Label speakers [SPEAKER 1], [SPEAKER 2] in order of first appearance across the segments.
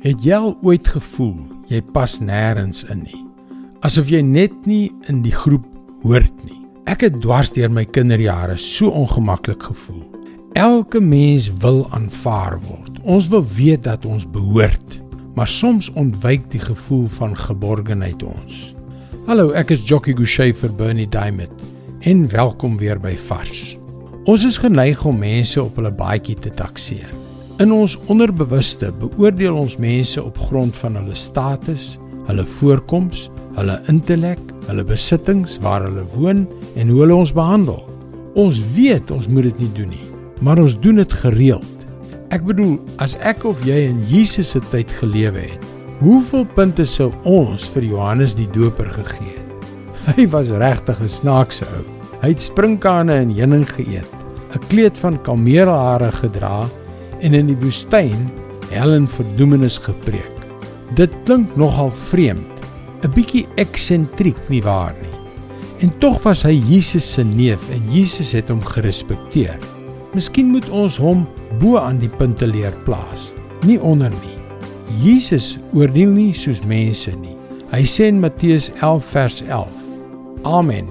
[SPEAKER 1] Het jy al ooit gevoel jy pas nêrens in nie? Asof jy net nie in die groep hoort nie. Ek het dwars deur my kinderjare so ongemaklik gevoel. Elke mens wil aanvaar word. Ons wil weet dat ons behoort, maar soms ontwyk die gevoel van geborgenheid ons. Hallo, ek is Jockey Gouchee vir Bernie Diamond en welkom weer by Vars. Ons is geneig om mense op hulle baadjie te takseer. In ons onderbewuste beoordeel ons mense op grond van hulle status, hulle voorkoms, hulle intellek, hulle besittings, waar hulle woon en hoe hulle ons behandel. Ons weet ons moet dit nie doen nie, maar ons doen dit gereeld. Ek bedoel, as ek of jy in Jesus se tyd gelewe het, hoeveel punte sou ons vir Johannes die Doper gegee het? Hy was regtig 'n snaakse ou. Hy het sprinkane en heuning geëet, 'n kleed van kameelhare gedra en in die woestyn hel en verdoemenis gepreek. Dit klink nogal vreemd, 'n bietjie eksentriek nie waar nie. En tog was hy Jesus se neef en Jesus het hom gerespekteer. Miskien moet ons hom bo aan die punte leer plaas, nie onder nie. Jesus oordeel nie soos mense nie. Hy sê in Matteus 11 vers 11: Amen.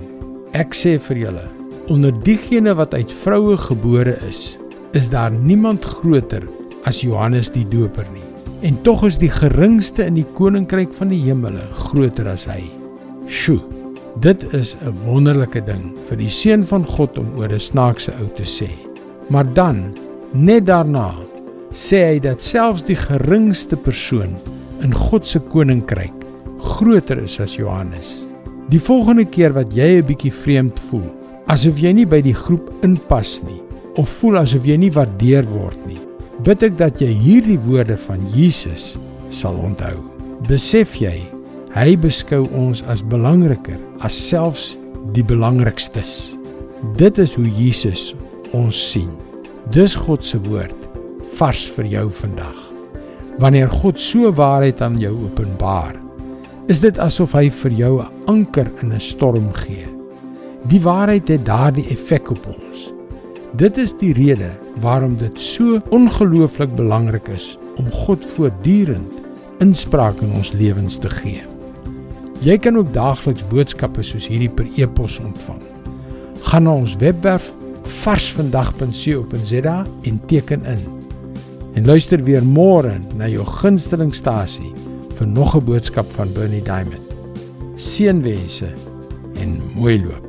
[SPEAKER 1] Ek sê vir julle, onder diegene wat uit vroue gebore is, is daar niemand groter as Johannes die Doper nie. En tog is die geringste in die koninkryk van die hemele groter as hy. Sjoe. Dit is 'n wonderlike ding vir die seun van God om oor 'n snaakse ou te sê. Maar dan, net daarna, sê hy dat selfs die geringste persoon in God se koninkryk groter is as Johannes. Die volgende keer wat jy 'n bietjie vreemd voel, asof jy nie by die groep inpas nie, of voel asof jy nie waardeer word nie, bid ek dat jy hierdie woorde van Jesus sal onthou. Besef jy, hy beskou ons as belangriker as selfs die belangrikstes. Dit is hoe Jesus ons sien. Dis God se woord vars vir jou vandag. Wanneer God so waarheid aan jou openbaar, is dit asof hy vir jou 'n anker in 'n storm gee. Die waarheid het daardie effek op ons. Dit is die rede waarom dit so ongelooflik belangrik is om God voortdurend inspraak in ons lewens te gee. Jy kan ook daagliks boodskappe soos hierdie per e-pos ontvang. Gaan na ons webwerf varsvandag.co.za en teken in. En luister weer môre na jou gunstelingstasie vir nog 'n boodskap van Bernie Diamond. Seënwense en mooi loop.